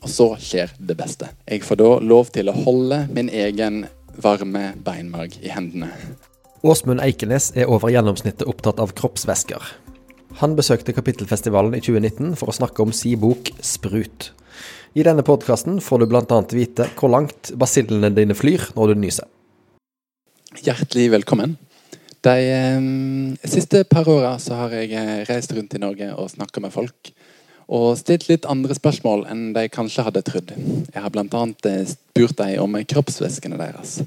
Og så skjer det beste. Jeg får da lov til å holde min egen varme beinmarg i hendene. Åsmund Eikenes er over gjennomsnittet opptatt av kroppsvæsker. Han besøkte Kapittelfestivalen i 2019 for å snakke om si bok 'Sprut'. I denne podkasten får du bl.a. vite hvor langt basillene dine flyr når du nyser. Hjertelig velkommen. De eh, siste par åra har jeg eh, reist rundt i Norge og snakka med folk og stilt litt andre spørsmål enn de kanskje hadde trodd. Jeg har bl.a. Eh, spurt dem om kroppsvæskene deres.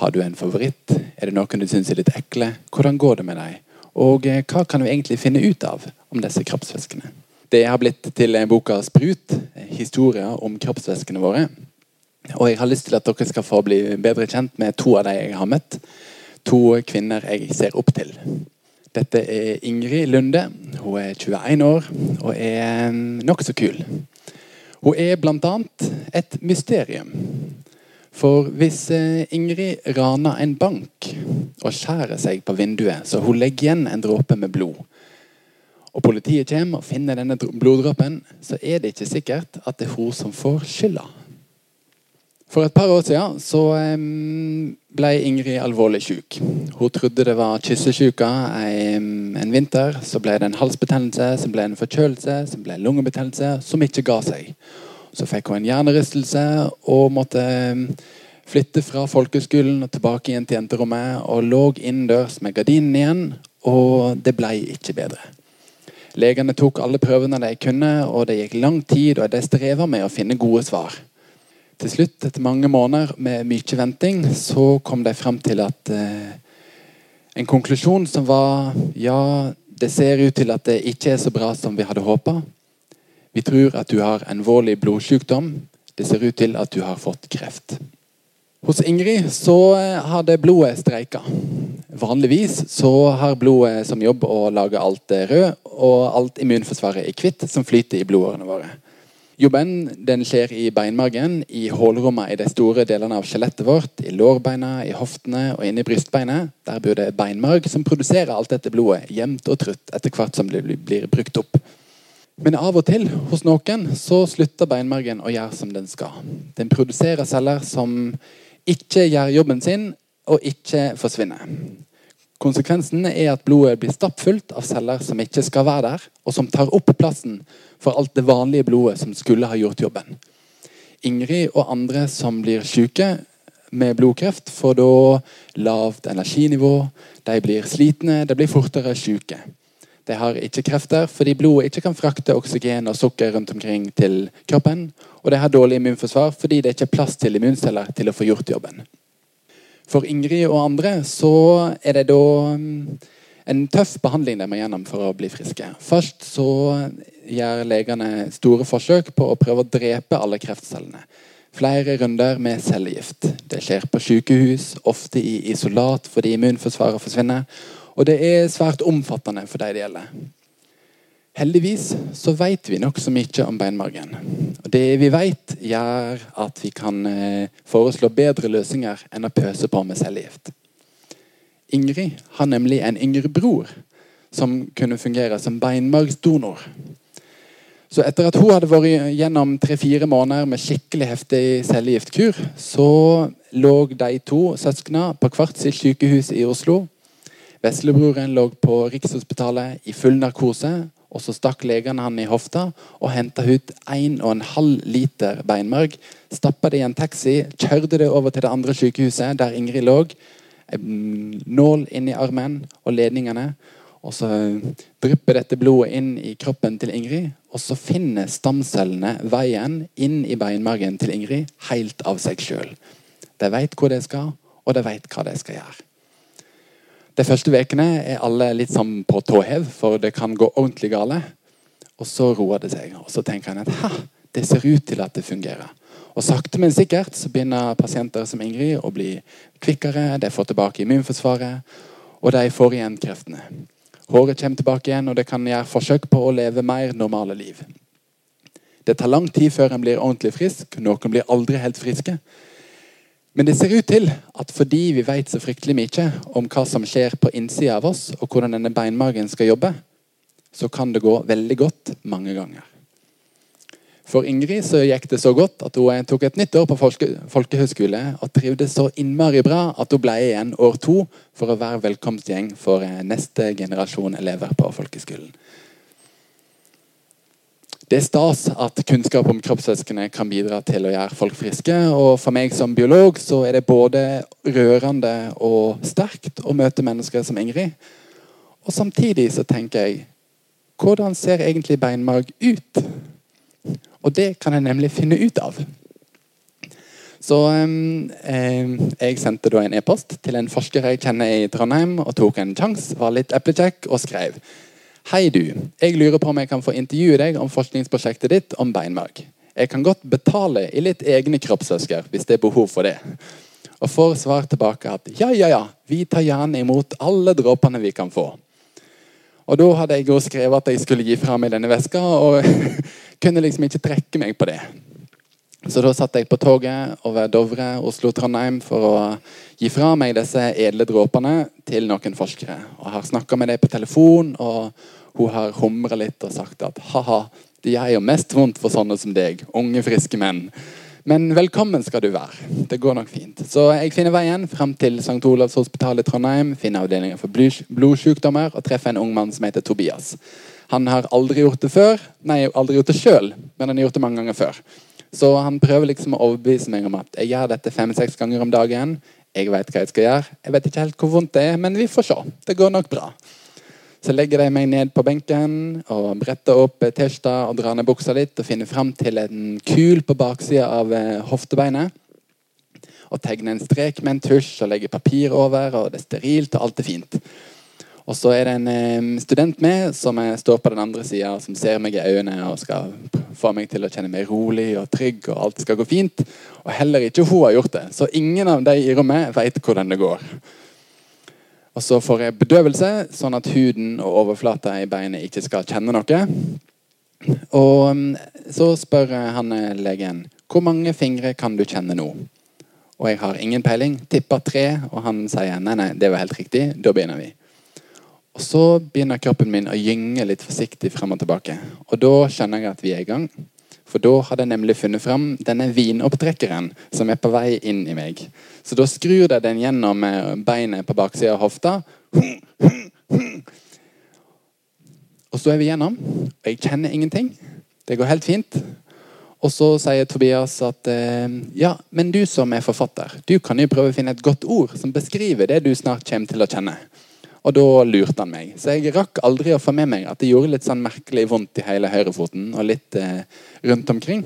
Har du en favoritt? Er det noen du syns er litt ekle? Hvordan går det med dem? Og eh, hva kan du egentlig finne ut av om disse kroppsvæskene? Det har blitt til boka 'Sprut', historier om kroppsvæskene våre. Og jeg har lyst til at dere skal få bli bedre kjent med to av de jeg har møtt. To kvinner jeg ser opp til. Dette er Ingrid Lunde. Hun er 21 år og er nokså kul. Hun er bl.a. et mysterium. For hvis eh, Ingrid raner en bank og skjærer seg på vinduet, så hun legger igjen en dråpe med blod, og politiet kommer og finner denne bloddråpen, så er det ikke sikkert at det er hun som får skylda. For et par år siden så ble Ingrid alvorlig syk. Hun trodde det var kyssesyke en vinter. Så ble det en halsbetennelse, så ble en forkjølelse, så ble lungebetennelse, som ikke ga seg. Så fikk hun en hjernerystelse og måtte flytte fra folkeskolen og tilbake igjen til jenterommet. Og lå innendørs med gardinen igjen, og det ble ikke bedre. Legene tok alle prøvene de kunne, og det gikk lang tid, og de streva med å finne gode svar. Til slutt, etter mange måneder med mye venting, så kom de frem til at eh, En konklusjon som var ja, det ser ut til at det ikke er så bra som vi hadde håpa. Vi tror at du har en alvorlig blodsykdom. Det ser ut til at du har fått kreft. Hos Ingrid så eh, hadde blodet streika. Vanligvis så har blodet som jobb å lage alt rød, og alt immunforsvaret er hvitt, som flyter i blodårene våre. Jobben den skjer i beinmargen, i hålrommet i de store delene av skjelettet vårt, i lårbeina, i hoftene og inni brystbeinet. Der bor det beinmarg som produserer alt dette blodet jevnt og trutt etter hvert som det blir brukt opp. Men av og til hos noen så slutter beinmargen å gjøre som den skal. Den produserer celler som ikke gjør jobben sin, og ikke forsvinner. Konsekvensen er at blodet blir stappfullt av celler som ikke skal være der, og som tar opp plassen for alt det vanlige blodet som skulle ha gjort jobben. Ingrid og andre som blir syke med blodkreft, får da lavt energinivå, de blir slitne, de blir fortere syke. De har ikke krefter fordi blodet ikke kan frakte oksygen og sukker rundt omkring til kroppen. Og de har dårlig immunforsvar fordi det ikke er plass til immunceller til å få gjort jobben. For Ingrid og andre så er det da mm, en tøff behandling de må gjennom for å bli friske. Først så gjør legene store forsøk på å prøve å drepe alle kreftcellene. Flere runder med cellegift. Det skjer på sykehus, ofte i isolat fordi immunforsvaret forsvinner. Og det er svært omfattende for de det gjelder. Heldigvis så vet vi nokså mye om beinmargen. Og Det vi vet, gjør at vi kan eh, foreslå bedre løsninger enn å pøse på med cellegift. Ingrid har nemlig en yngre bror som kunne fungere som beinmargsdonor. Så etter at hun hadde vært gjennom tre-fire måneder med skikkelig heftig cellegiftkur, så lå de to søsknene på hvert sitt sykehus i Oslo. Veslebroren lå på Rikshospitalet i full narkose og Så stakk legene han i hofta og henta ut 1,5 liter beinmarg. Stappa det i en taxi, kjørte det over til det andre sykehuset der Ingrid lå. Nål inn i armen og ledningene. Og så drypper dette blodet inn i kroppen til Ingrid. Og så finner stamcellene veien inn i beinmargen til Ingrid helt av seg sjøl. De veit hvor de skal, og de veit hva de skal gjøre. De første ukene er alle litt sånn på tå hev, for det kan gå ordentlig gale. Og så roer det seg, og så tenker en at ha, det ser ut til at det fungerer. Og Sakte, men sikkert så begynner pasienter som Ingrid å bli kvikkere. De får tilbake immunforsvaret, og de får igjen kreftene. Håret kommer tilbake igjen, og det kan gjøre forsøk på å leve mer normale liv. Det tar lang tid før en blir ordentlig frisk. Noen blir aldri helt friske. Men det ser ut til at fordi vi vet så fryktelig mye om hva som skjer på innsida av oss, og hvordan denne beinmargen skal jobbe, så kan det gå veldig godt mange ganger. For Ingrid så gikk det så godt at hun tok et nytt år på folke, folkehøyskole og trivdes så innmari bra at hun ble igjen år to for å være velkomstgjeng for eh, neste generasjon elever på folkeskolen. Det er stas at kunnskap om kroppsvæskene kan bidra til å gjøre folk friske. Og for meg som biolog så er det både rørende og sterkt å møte mennesker som Ingrid. Og samtidig så tenker jeg hvordan ser egentlig beinmarg ut? Og det kan jeg nemlig finne ut av. Så eh, jeg sendte da en e-post til en forsker jeg kjenner i Trondheim, og tok en sjanse, var litt eplekjekk og skrev Hei, du. Jeg lurer på om jeg kan få intervjue deg om forskningsprosjektet ditt om beinmarg. Jeg kan godt betale i litt egne kroppsvæsker hvis det er behov for det. Og får svar tilbake at ja, ja, ja, vi tar gjerne imot alle dråpene vi kan få. Og da hadde jeg jo skrevet at jeg skulle gi fra meg denne veska, og kunne liksom ikke trekke meg på det. Så da satt jeg på toget over Dovre, Oslo, Trondheim for å gi fra meg disse edle dråpene til noen forskere. Og har snakka med dem på telefon, og hun har humra litt og sagt at ha-ha, det gjør jo mest vondt for sånne som deg, unge, friske menn. Men velkommen skal du være. Det går nok fint. Så jeg finner veien frem til St. Olavs hospital i Trondheim, finner avdelingen for blodsykdommer og treffer en ung mann som heter Tobias. Han har aldri gjort det før, nei, aldri gjort det sjøl, men han har gjort det mange ganger før. Så han prøver liksom å overbevise meg om at jeg gjør dette fem-seks ganger om dagen. Jeg vet hva jeg skal gjøre. Jeg vet ikke helt hvor vondt det er, men vi får se. Det går nok bra. Så legger de meg ned på benken og bretter opp T-skjorta og drar ned buksa litt og finner fram til en kul på baksida av eh, hoftebeinet. Og tegner en strek med en tusj og legger papir over, og det er sterilt og alt er fint. Og så er det en student med som står på den andre sida, som ser meg i øynene og skal få meg til å kjenne meg rolig og trygg, og alt skal gå fint. Og heller ikke hun har gjort det. Så ingen av de i rommet veit hvordan det går. Og så får jeg bedøvelse, sånn at huden og overflata i beinet ikke skal kjenne noe. Og så spør han eh, legen hvor mange fingre kan du kjenne nå. Og jeg har ingen peiling. Tipper tre. Og han sier nei, nei, det var helt riktig. Da begynner vi. Og så begynner kroppen min å gynge litt forsiktig frem og tilbake. Og da skjønner jeg at vi er i gang. For da hadde jeg nemlig funnet fram denne vinopptrekkeren som er på vei inn i meg. Så da skrur jeg den gjennom eh, beinet på baksida av hofta. Og så er vi gjennom. Og jeg kjenner ingenting. Det går helt fint. Og så sier Tobias at eh, ja, men du som er forfatter, du kan jo prøve å finne et godt ord som beskriver det du snart kommer til å kjenne. Og da lurte han meg. Så jeg rakk aldri å få med meg at det gjorde litt sånn merkelig vondt i hele høyrefoten og litt eh, rundt omkring.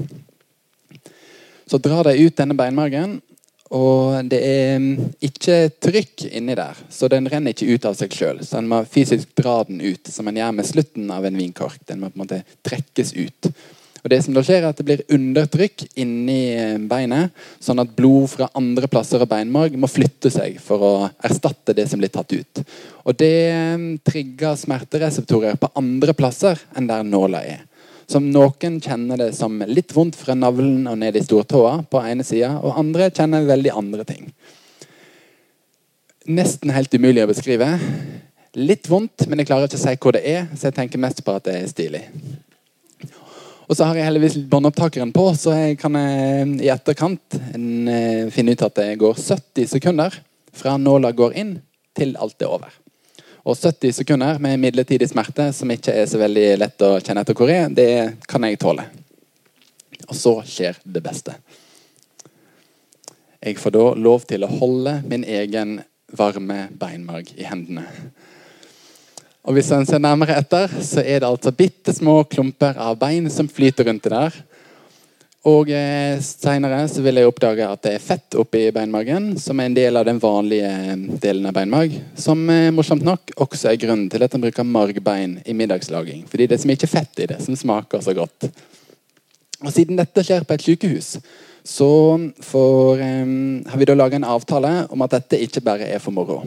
Så drar de ut denne beinmargen, og det er mm, ikke trykk inni der. Så den renner ikke ut av seg sjøl. Så en må fysisk dra den ut, som en gjør med slutten av en vinkork. Den må på en måte trekkes ut. Og det som da skjer er at det blir undertrykk inni eh, beinet, sånn at blod fra andre plasser av beinmarg må flytte seg for å erstatte det som blir tatt ut. Og Det eh, trigger smertereseptorer på andre plasser enn der nåla er. Som Noen kjenner det som litt vondt fra navlen og ned i stortåa på ene sida, og andre kjenner veldig andre ting. Nesten helt umulig å beskrive. Litt vondt, men jeg klarer ikke å si hvor det er, så jeg tenker mest på at det er stilig. Og så har jeg heldigvis båndopptakeren på, så jeg kan eh, i etterkant eh, finne ut at det går 70 sekunder fra nåla går inn til alt er over. Og 70 sekunder med midlertidig smerte, som ikke er så veldig lett å kjenne etter hvor er, det kan jeg tåle. Og så skjer det beste. Jeg får da lov til å holde min egen varme beinmarg i hendene. Og Hvis en ser nærmere etter, så er det altså bitte små klumper av bein som flyter rundt det der. Og eh, Senere så vil jeg oppdage at det er fett oppi beinmargen, som er en del av den vanlige eh, delen av beinmarg. Som eh, morsomt nok også er grunnen til at en bruker margbein i middagslaging. Fordi det er så mye fett i det som smaker så godt. Og Siden dette skjer på et sykehus, så får, eh, har vi da laga en avtale om at dette ikke bare er for moro.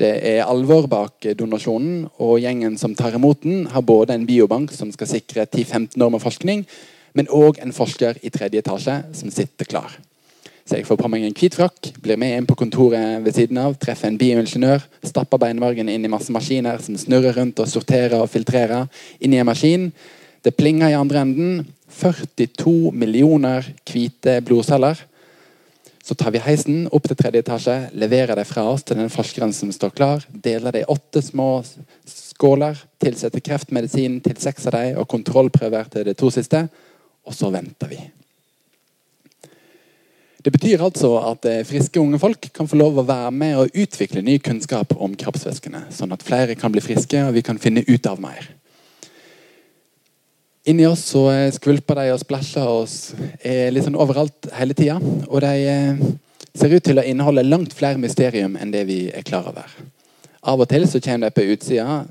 Det er alvor bak donasjonen, og gjengen som tar imot den, har både en biobank som skal sikre 10-15 år med forskning, men òg en forsker i tredje etasje som sitter klar. Så jeg får på meg en hvit frakk, blir med inn på kontoret ved siden av, treffer en bioingeniør, stapper beinmargen inn i masse maskiner som snurrer rundt og sorterer og filtrerer inn i en maskin. Det plinger i andre enden, 42 millioner hvite blodceller. Så tar vi heisen opp til tredje etasje, leverer det fra oss til den forskeren som står klar, deler det i åtte små skåler, tilsetter kreftmedisin til seks av dem og kontrollprøver til de to siste, og så venter vi. Det betyr altså at eh, friske unge folk kan få lov å være med og utvikle ny kunnskap om kroppsvæskene, sånn at flere kan bli friske og vi kan finne ut av mer. Inni oss så eh, skvulper de og splæsjer oss eh, sånn overalt hele tida. Og de ser ut til å inneholde langt flere mysterium enn det vi er klar over. Av og til så kommer de på utsida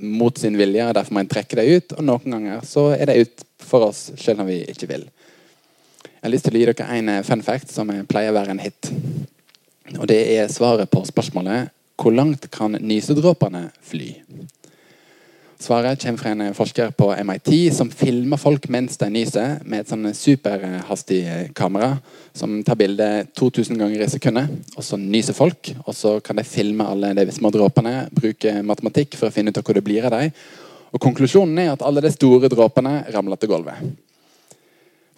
mot sin vilje, og derfor må en trekke dem ut. Og noen ganger så er de ut for oss selv om vi ikke vil. Jeg har lyst til å gi dere en eh, fun fact som pleier å være en hit. Og Det er svaret på spørsmålet hvor langt kan nysedråpene fly? Svaret kommer fra en forsker på MIT som filmer folk mens de nyser med et sånn superhastig kamera som tar bilde 2000 ganger i sekundet. Og så nyser folk, og så kan de filme alle de små dråpene, bruke matematikk for å finne ut hvor det blir av dem. Og Konklusjonen er at alle de store dråpene ramler til gulvet.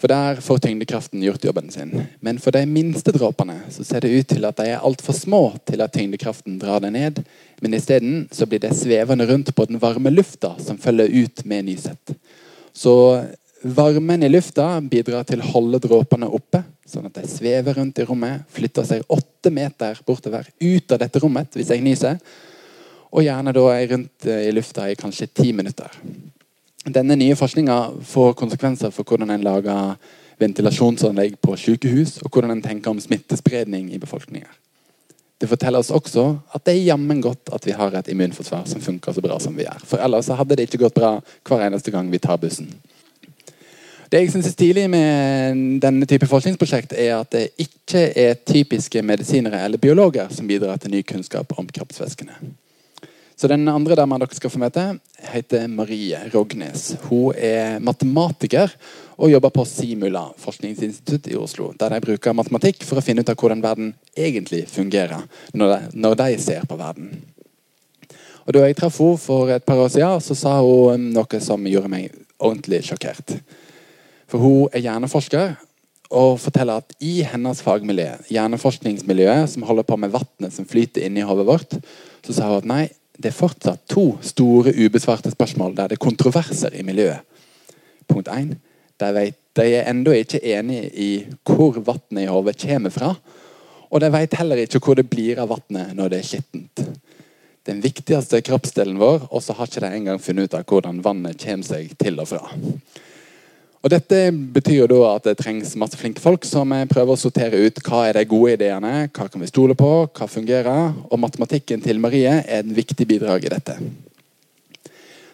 For der får tyngdekraften gjort jobben sin. Men for de minste dråpene så ser det ut til at de er altfor små til at tyngdekraften drar dem ned. Men isteden så blir de svevende rundt på den varme lufta som følger ut med nysett. Så varmen i lufta bidrar til å holde dråpene oppe, sånn at de svever rundt i rommet, flytter seg åtte meter bortover ut av dette rommet hvis jeg nyser, og gjerne da er rundt i lufta i kanskje ti minutter. Denne nye forskninga får konsekvenser for hvordan en lager ventilasjonsanlegg på sykehus, og hvordan en tenker om smittespredning i befolkninga. Det forteller oss også at det er jammen godt at vi har et immunforsvar som funker så bra som vi gjør. For ellers hadde det ikke gått bra hver eneste gang vi tar bussen. Det jeg synes er stilig med denne type forskningsprosjekt, er at det ikke er typiske medisinere eller biologer som bidrar til ny kunnskap om kroppsvæskene. Så Den andre dama dere skal få møte, heter Marie Rognes. Hun er matematiker og jobber på Simula forskningsinstitutt i Oslo. Der de bruker matematikk for å finne ut av hvordan verden egentlig fungerer når de, når de ser på verden. Og Da jeg traff henne for et par år siden, så sa hun noe som gjorde meg ordentlig sjokkert. For hun er hjerneforsker og forteller at i hennes fagmiljø, hjerneforskningsmiljøet som holder på med vannet som flyter inni hodet vårt, så sa hun at nei, det er fortsatt to store ubesvarte spørsmål der det er kontroverser i miljøet. Punkt 1. De, er ennå ikke enige i hvor vannet i hodet kommer fra. Og de vet heller ikke hvor det blir av vannet når det er skittent. Den viktigste kroppsdelen vår, og så har ikke de engang funnet ut av hvordan vannet kommer seg til og fra. Og Dette betyr jo at det trengs masse flinke folk som prøver å sortere ut hva er de gode ideene, hva kan vi stole på, hva fungerer. Og matematikken til Marie er en viktig bidrag i dette.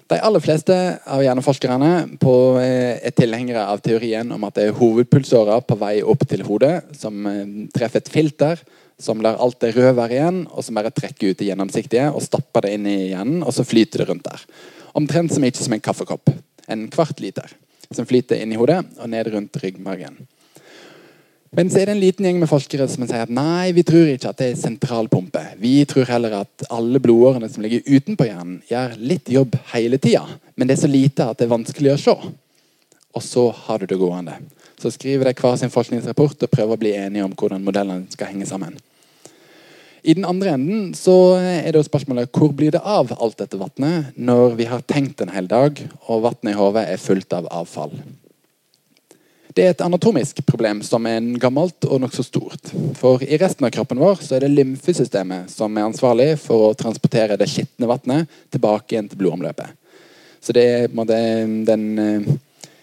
De aller fleste av hjerneforskerne på, er tilhengere av teorien om at det er hovedpulsårer på vei opp til hodet som eh, treffer et filter som lar alt det røde være igjen, og som bare trekker ut det gjennomsiktige og stapper det inn i hjernen, og så flyter det rundt der. Omtrent som ikke som en kaffekopp. En kvart liter som flyter inn i hodet og ned rundt ryggmargen. Men så er det en liten gjeng med forskere som sier at nei, vi tror ikke at det er sentralpumpe. Vi tror heller at alle blodårene som ligger utenpå hjernen, gjør litt jobb hele tida. Men det er så lite at det er vanskelig å se. Og så har du det gående. Så skriver de hver sin forskningsrapport og prøver å bli enige om hvordan modellene skal henge sammen. I den andre enden så er det jo spørsmålet hvor blir det av alt dette vannet når vi har tenkt en hel dag og vannet i hodet er fullt av avfall. Det er et anatomisk problem som er gammelt og nokså stort. For i resten av kroppen vår så er det lymfesystemet som er ansvarlig for å transportere det skitne vannet tilbake igjen til blodomløpet. Så det er den eh,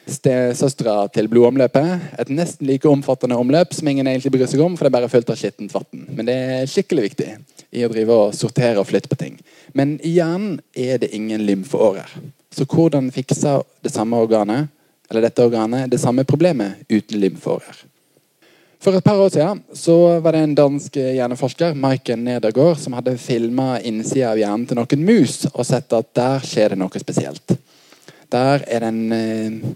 stesøstera til blodomløpet. Et nesten like omfattende omløp som ingen egentlig bryr seg om, for det er bare fullt av skittent vann. Men det er skikkelig viktig i å drive og sortere og flytte på ting. Men i hjernen er det ingen lymfeårer. Så hvordan fikser det samme organet eller dette organet det samme problemet uten lymfeårer? For et par år siden så var det en dansk hjerneforsker Maiken Nedergaard, som hadde filma innsida av hjernen til noen mus og sett at der skjer det noe spesielt. Der er det en eh,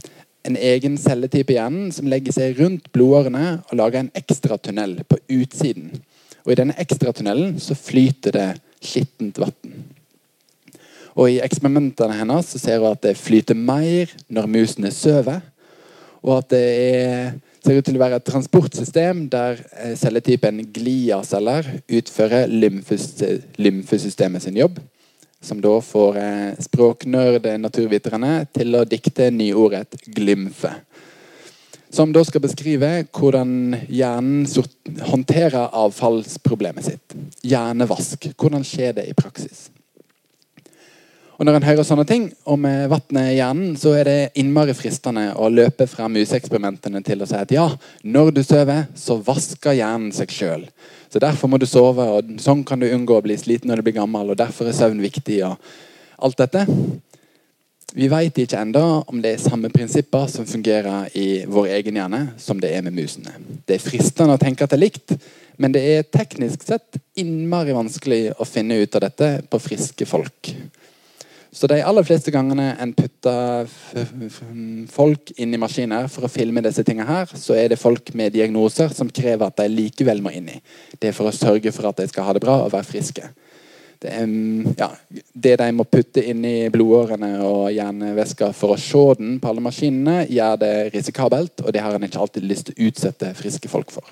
en egen celletype i hjernen som legger seg rundt blodårene og lager en ekstra tunnel på utsiden. Og I denne ekstratunnelen så flyter det skittent vann. Og I eksperimentene hennes så ser hun at det flyter mer når musene sover. Og at det er, ser ut til å være et transportsystem der eh, celletypen gliaceller utfører lymfes- lymfesystemet sin jobb. Som da får eh, språknerd-naturviterne til å dikte nyordet glymfe. Som da skal beskrive hvordan hjernen håndterer avfallsproblemet sitt. Hjernevask. Hvordan skjer det i praksis? Og Når en hører sånne ting om eh, vannet i hjernen, så er det innmari fristende å løpe fra museeksperimentene til å si at ja, når du sover, så vasker hjernen seg sjøl. Så derfor må du sove, og sånn kan du unngå å bli sliten når du blir gammel, og derfor er søvn viktig, og alt dette. Vi vet ikke ennå om det er samme prinsipper som fungerer i vår egen hjerne som det er med musene. Det er fristende å tenke at det er likt, men det er teknisk sett innmari vanskelig å finne ut av dette på friske folk. Så de aller fleste gangene en putter folk inn i maskiner for å filme disse tingene her, så er det folk med diagnoser som krever at de likevel må inn i. Det er for å sørge for at de skal ha det bra og være friske. Det, er, mm, ja, det de må putte inn i blodårene og hjernevæska for å se den på alle maskinene, gjør det risikabelt, og det har en ikke alltid lyst til å utsette friske folk for.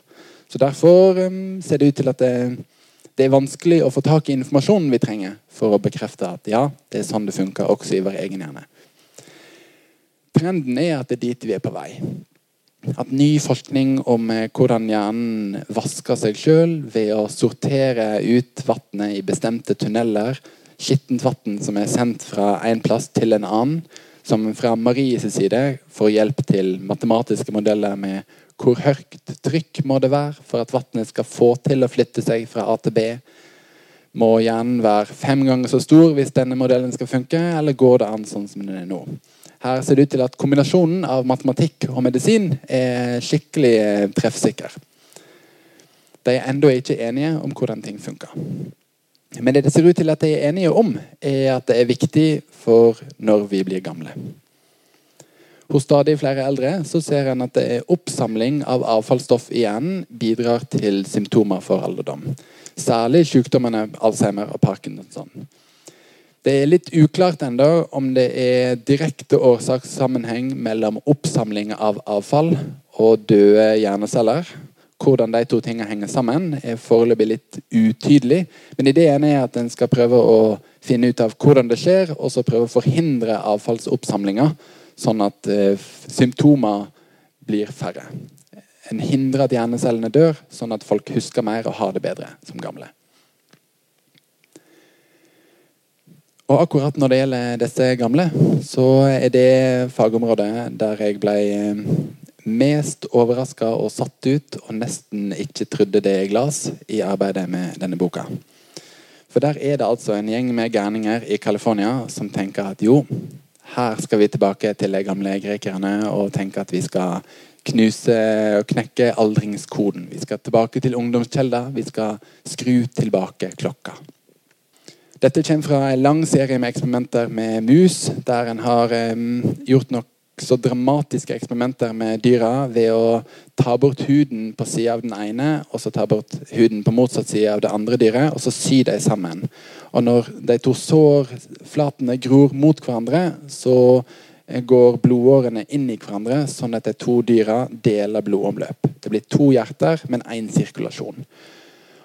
Så Derfor um, ser det ut til at det, det er vanskelig å få tak i informasjonen vi trenger for å bekrefte at ja, det er sånn det funker også i vår egen hjerne. Trenden er at det er dit vi er på vei. At ny forskning om eh, hvordan hjernen vasker seg sjøl ved å sortere ut vannet i bestemte tunneler, skittent vann som er sendt fra en plass til en annen, som fra Maries side får hjelp til matematiske modeller med hvor høyt trykk må det være for at vannet skal få til å flytte seg fra A til B. Må hjernen være fem ganger så stor hvis denne modellen skal funke, eller går det an sånn som den er nå? Her ser det ut til at kombinasjonen av matematikk og medisin er skikkelig eh, treffsikker. De er ennå ikke enige om hvordan ting funker. Men det det ser ut til at de er enige om, er at det er viktig for når vi blir gamle. Hos stadig flere eldre så ser en at det er oppsamling av avfallsstoff hjernen bidrar til symptomer for alderdom. Særlig sykdommene Alzheimer og Parkinson. Det er litt uklart ennå om det er direkte årsakssammenheng mellom oppsamling av avfall og døde hjerneceller. Hvordan de to tingene henger sammen, er foreløpig litt utydelig. Men ideen er at en skal prøve å finne ut av hvordan det skjer, og så prøve å forhindre avfallsoppsamlinga, sånn at eh, symptomer blir færre. En hindrer at hjernecellene dør, sånn at folk husker mer og har det bedre som gamle. Og akkurat når det gjelder disse gamle, så er det fagområdet der jeg ble eh, mest overraska og satt ut, og nesten ikke trodde det jeg las i arbeidet med denne boka. For der er det altså en gjeng med gærninger i California som tenker at jo, her skal vi tilbake til de gamle grekerne og tenke at vi skal knuse og knekke aldringskoden. Vi skal tilbake til ungdomskjelder. Vi skal skru tilbake klokka. Dette kommer fra en lang serie med eksperimenter med mus, der en har um, gjort nokså dramatiske eksperimenter med dyra ved å ta bort huden på sida av den ene, og så ta bort huden på motsatt side av det andre dyret, og så sy de sammen. Og når de to sårflatene gror mot hverandre, så går blodårene inn i hverandre, sånn at de to dyra deler blodomløp. Det blir to hjerter, men én sirkulasjon.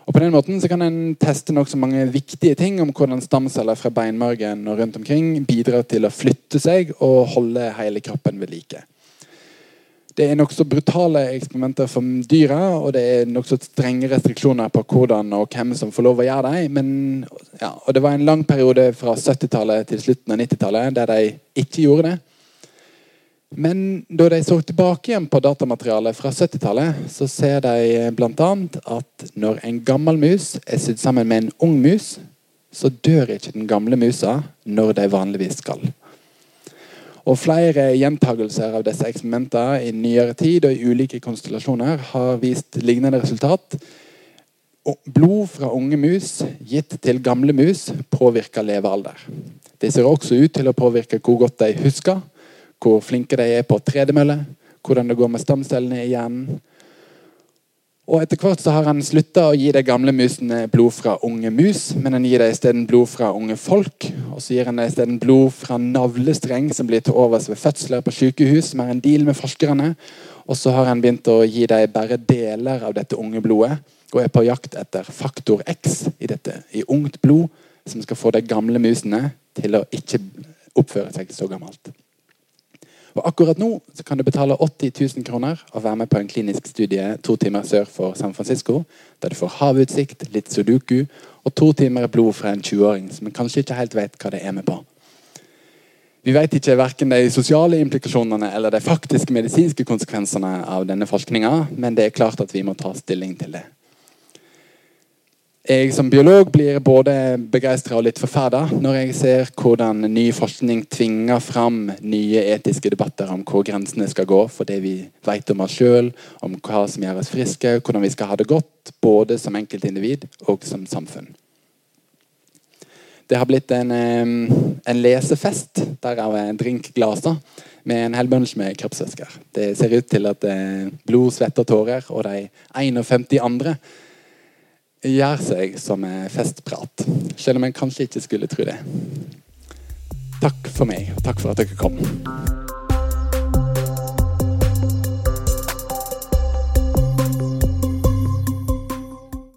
Og På den måten så kan en teste nokså mange viktige ting om hvordan stamceller fra beinmargen og rundt omkring bidrar til å flytte seg og holde hele kroppen ved like. Det er nokså brutale eksperimenter for dyra, og det er nokså strenge restriksjoner på hvordan og hvem som får lov å gjøre dem. Men, ja, og det var en lang periode fra 70-tallet til slutten av 90-tallet der de ikke gjorde det. Men da de så tilbake igjen på datamaterialet fra 70-tallet, så ser de bl.a. at når en gammel mus er sydd sammen med en ung mus, så dør ikke den gamle musa når de vanligvis skal. Og Flere gjentagelser av disse eksperimentene i nyere tid og i ulike konstellasjoner har vist lignende resultat. Blod fra unge mus gitt til gamle mus påvirker levealder. Det ser også ut til å påvirke hvor godt de husker, hvor flinke de er på tredemølle, hvordan det går med stamcellene i hjernen. Og Etter hvert så har han slutta å gi de gamle musene blod fra unge mus, men han gir dem isteden blod fra unge folk. Og så gir han dem isteden blod fra navlestreng som blir til overs ved fødsler på sykehus, som er en deal med forskerne. Og så har han begynt å gi dem bare deler av dette unge blodet, og er på jakt etter faktor X i dette, i ungt blod, som skal få de gamle musene til å ikke oppføre seg så gammelt. Og Akkurat nå så kan du betale 80 000 kroner og være med på en klinisk studie to timer sør for San Francisco, der du får havutsikt, litt sudoku og to timer blod fra en 20-åring som kanskje ikke helt vet hva det er med på. Vi vet ikke verken de sosiale implikasjonene eller de faktiske medisinske konsekvensene av denne forskninga, men det er klart at vi må ta stilling til det. Jeg som biolog blir både begeistra og litt forferda når jeg ser hvordan ny forskning tvinger fram nye etiske debatter om hvor grensene skal gå for det vi vet om oss sjøl, om hva som gjør oss friske, hvordan vi skal ha det godt, både som enkeltindivid og som samfunn. Det har blitt en, en lesefest derav drinkglaser med en hel bunch med kroppsvæsker. Det ser ut til at blod, svette og tårer og de 51 andre gjør seg som festprat. Selv om en kanskje ikke skulle tro det. Takk for meg, og takk for at dere kom.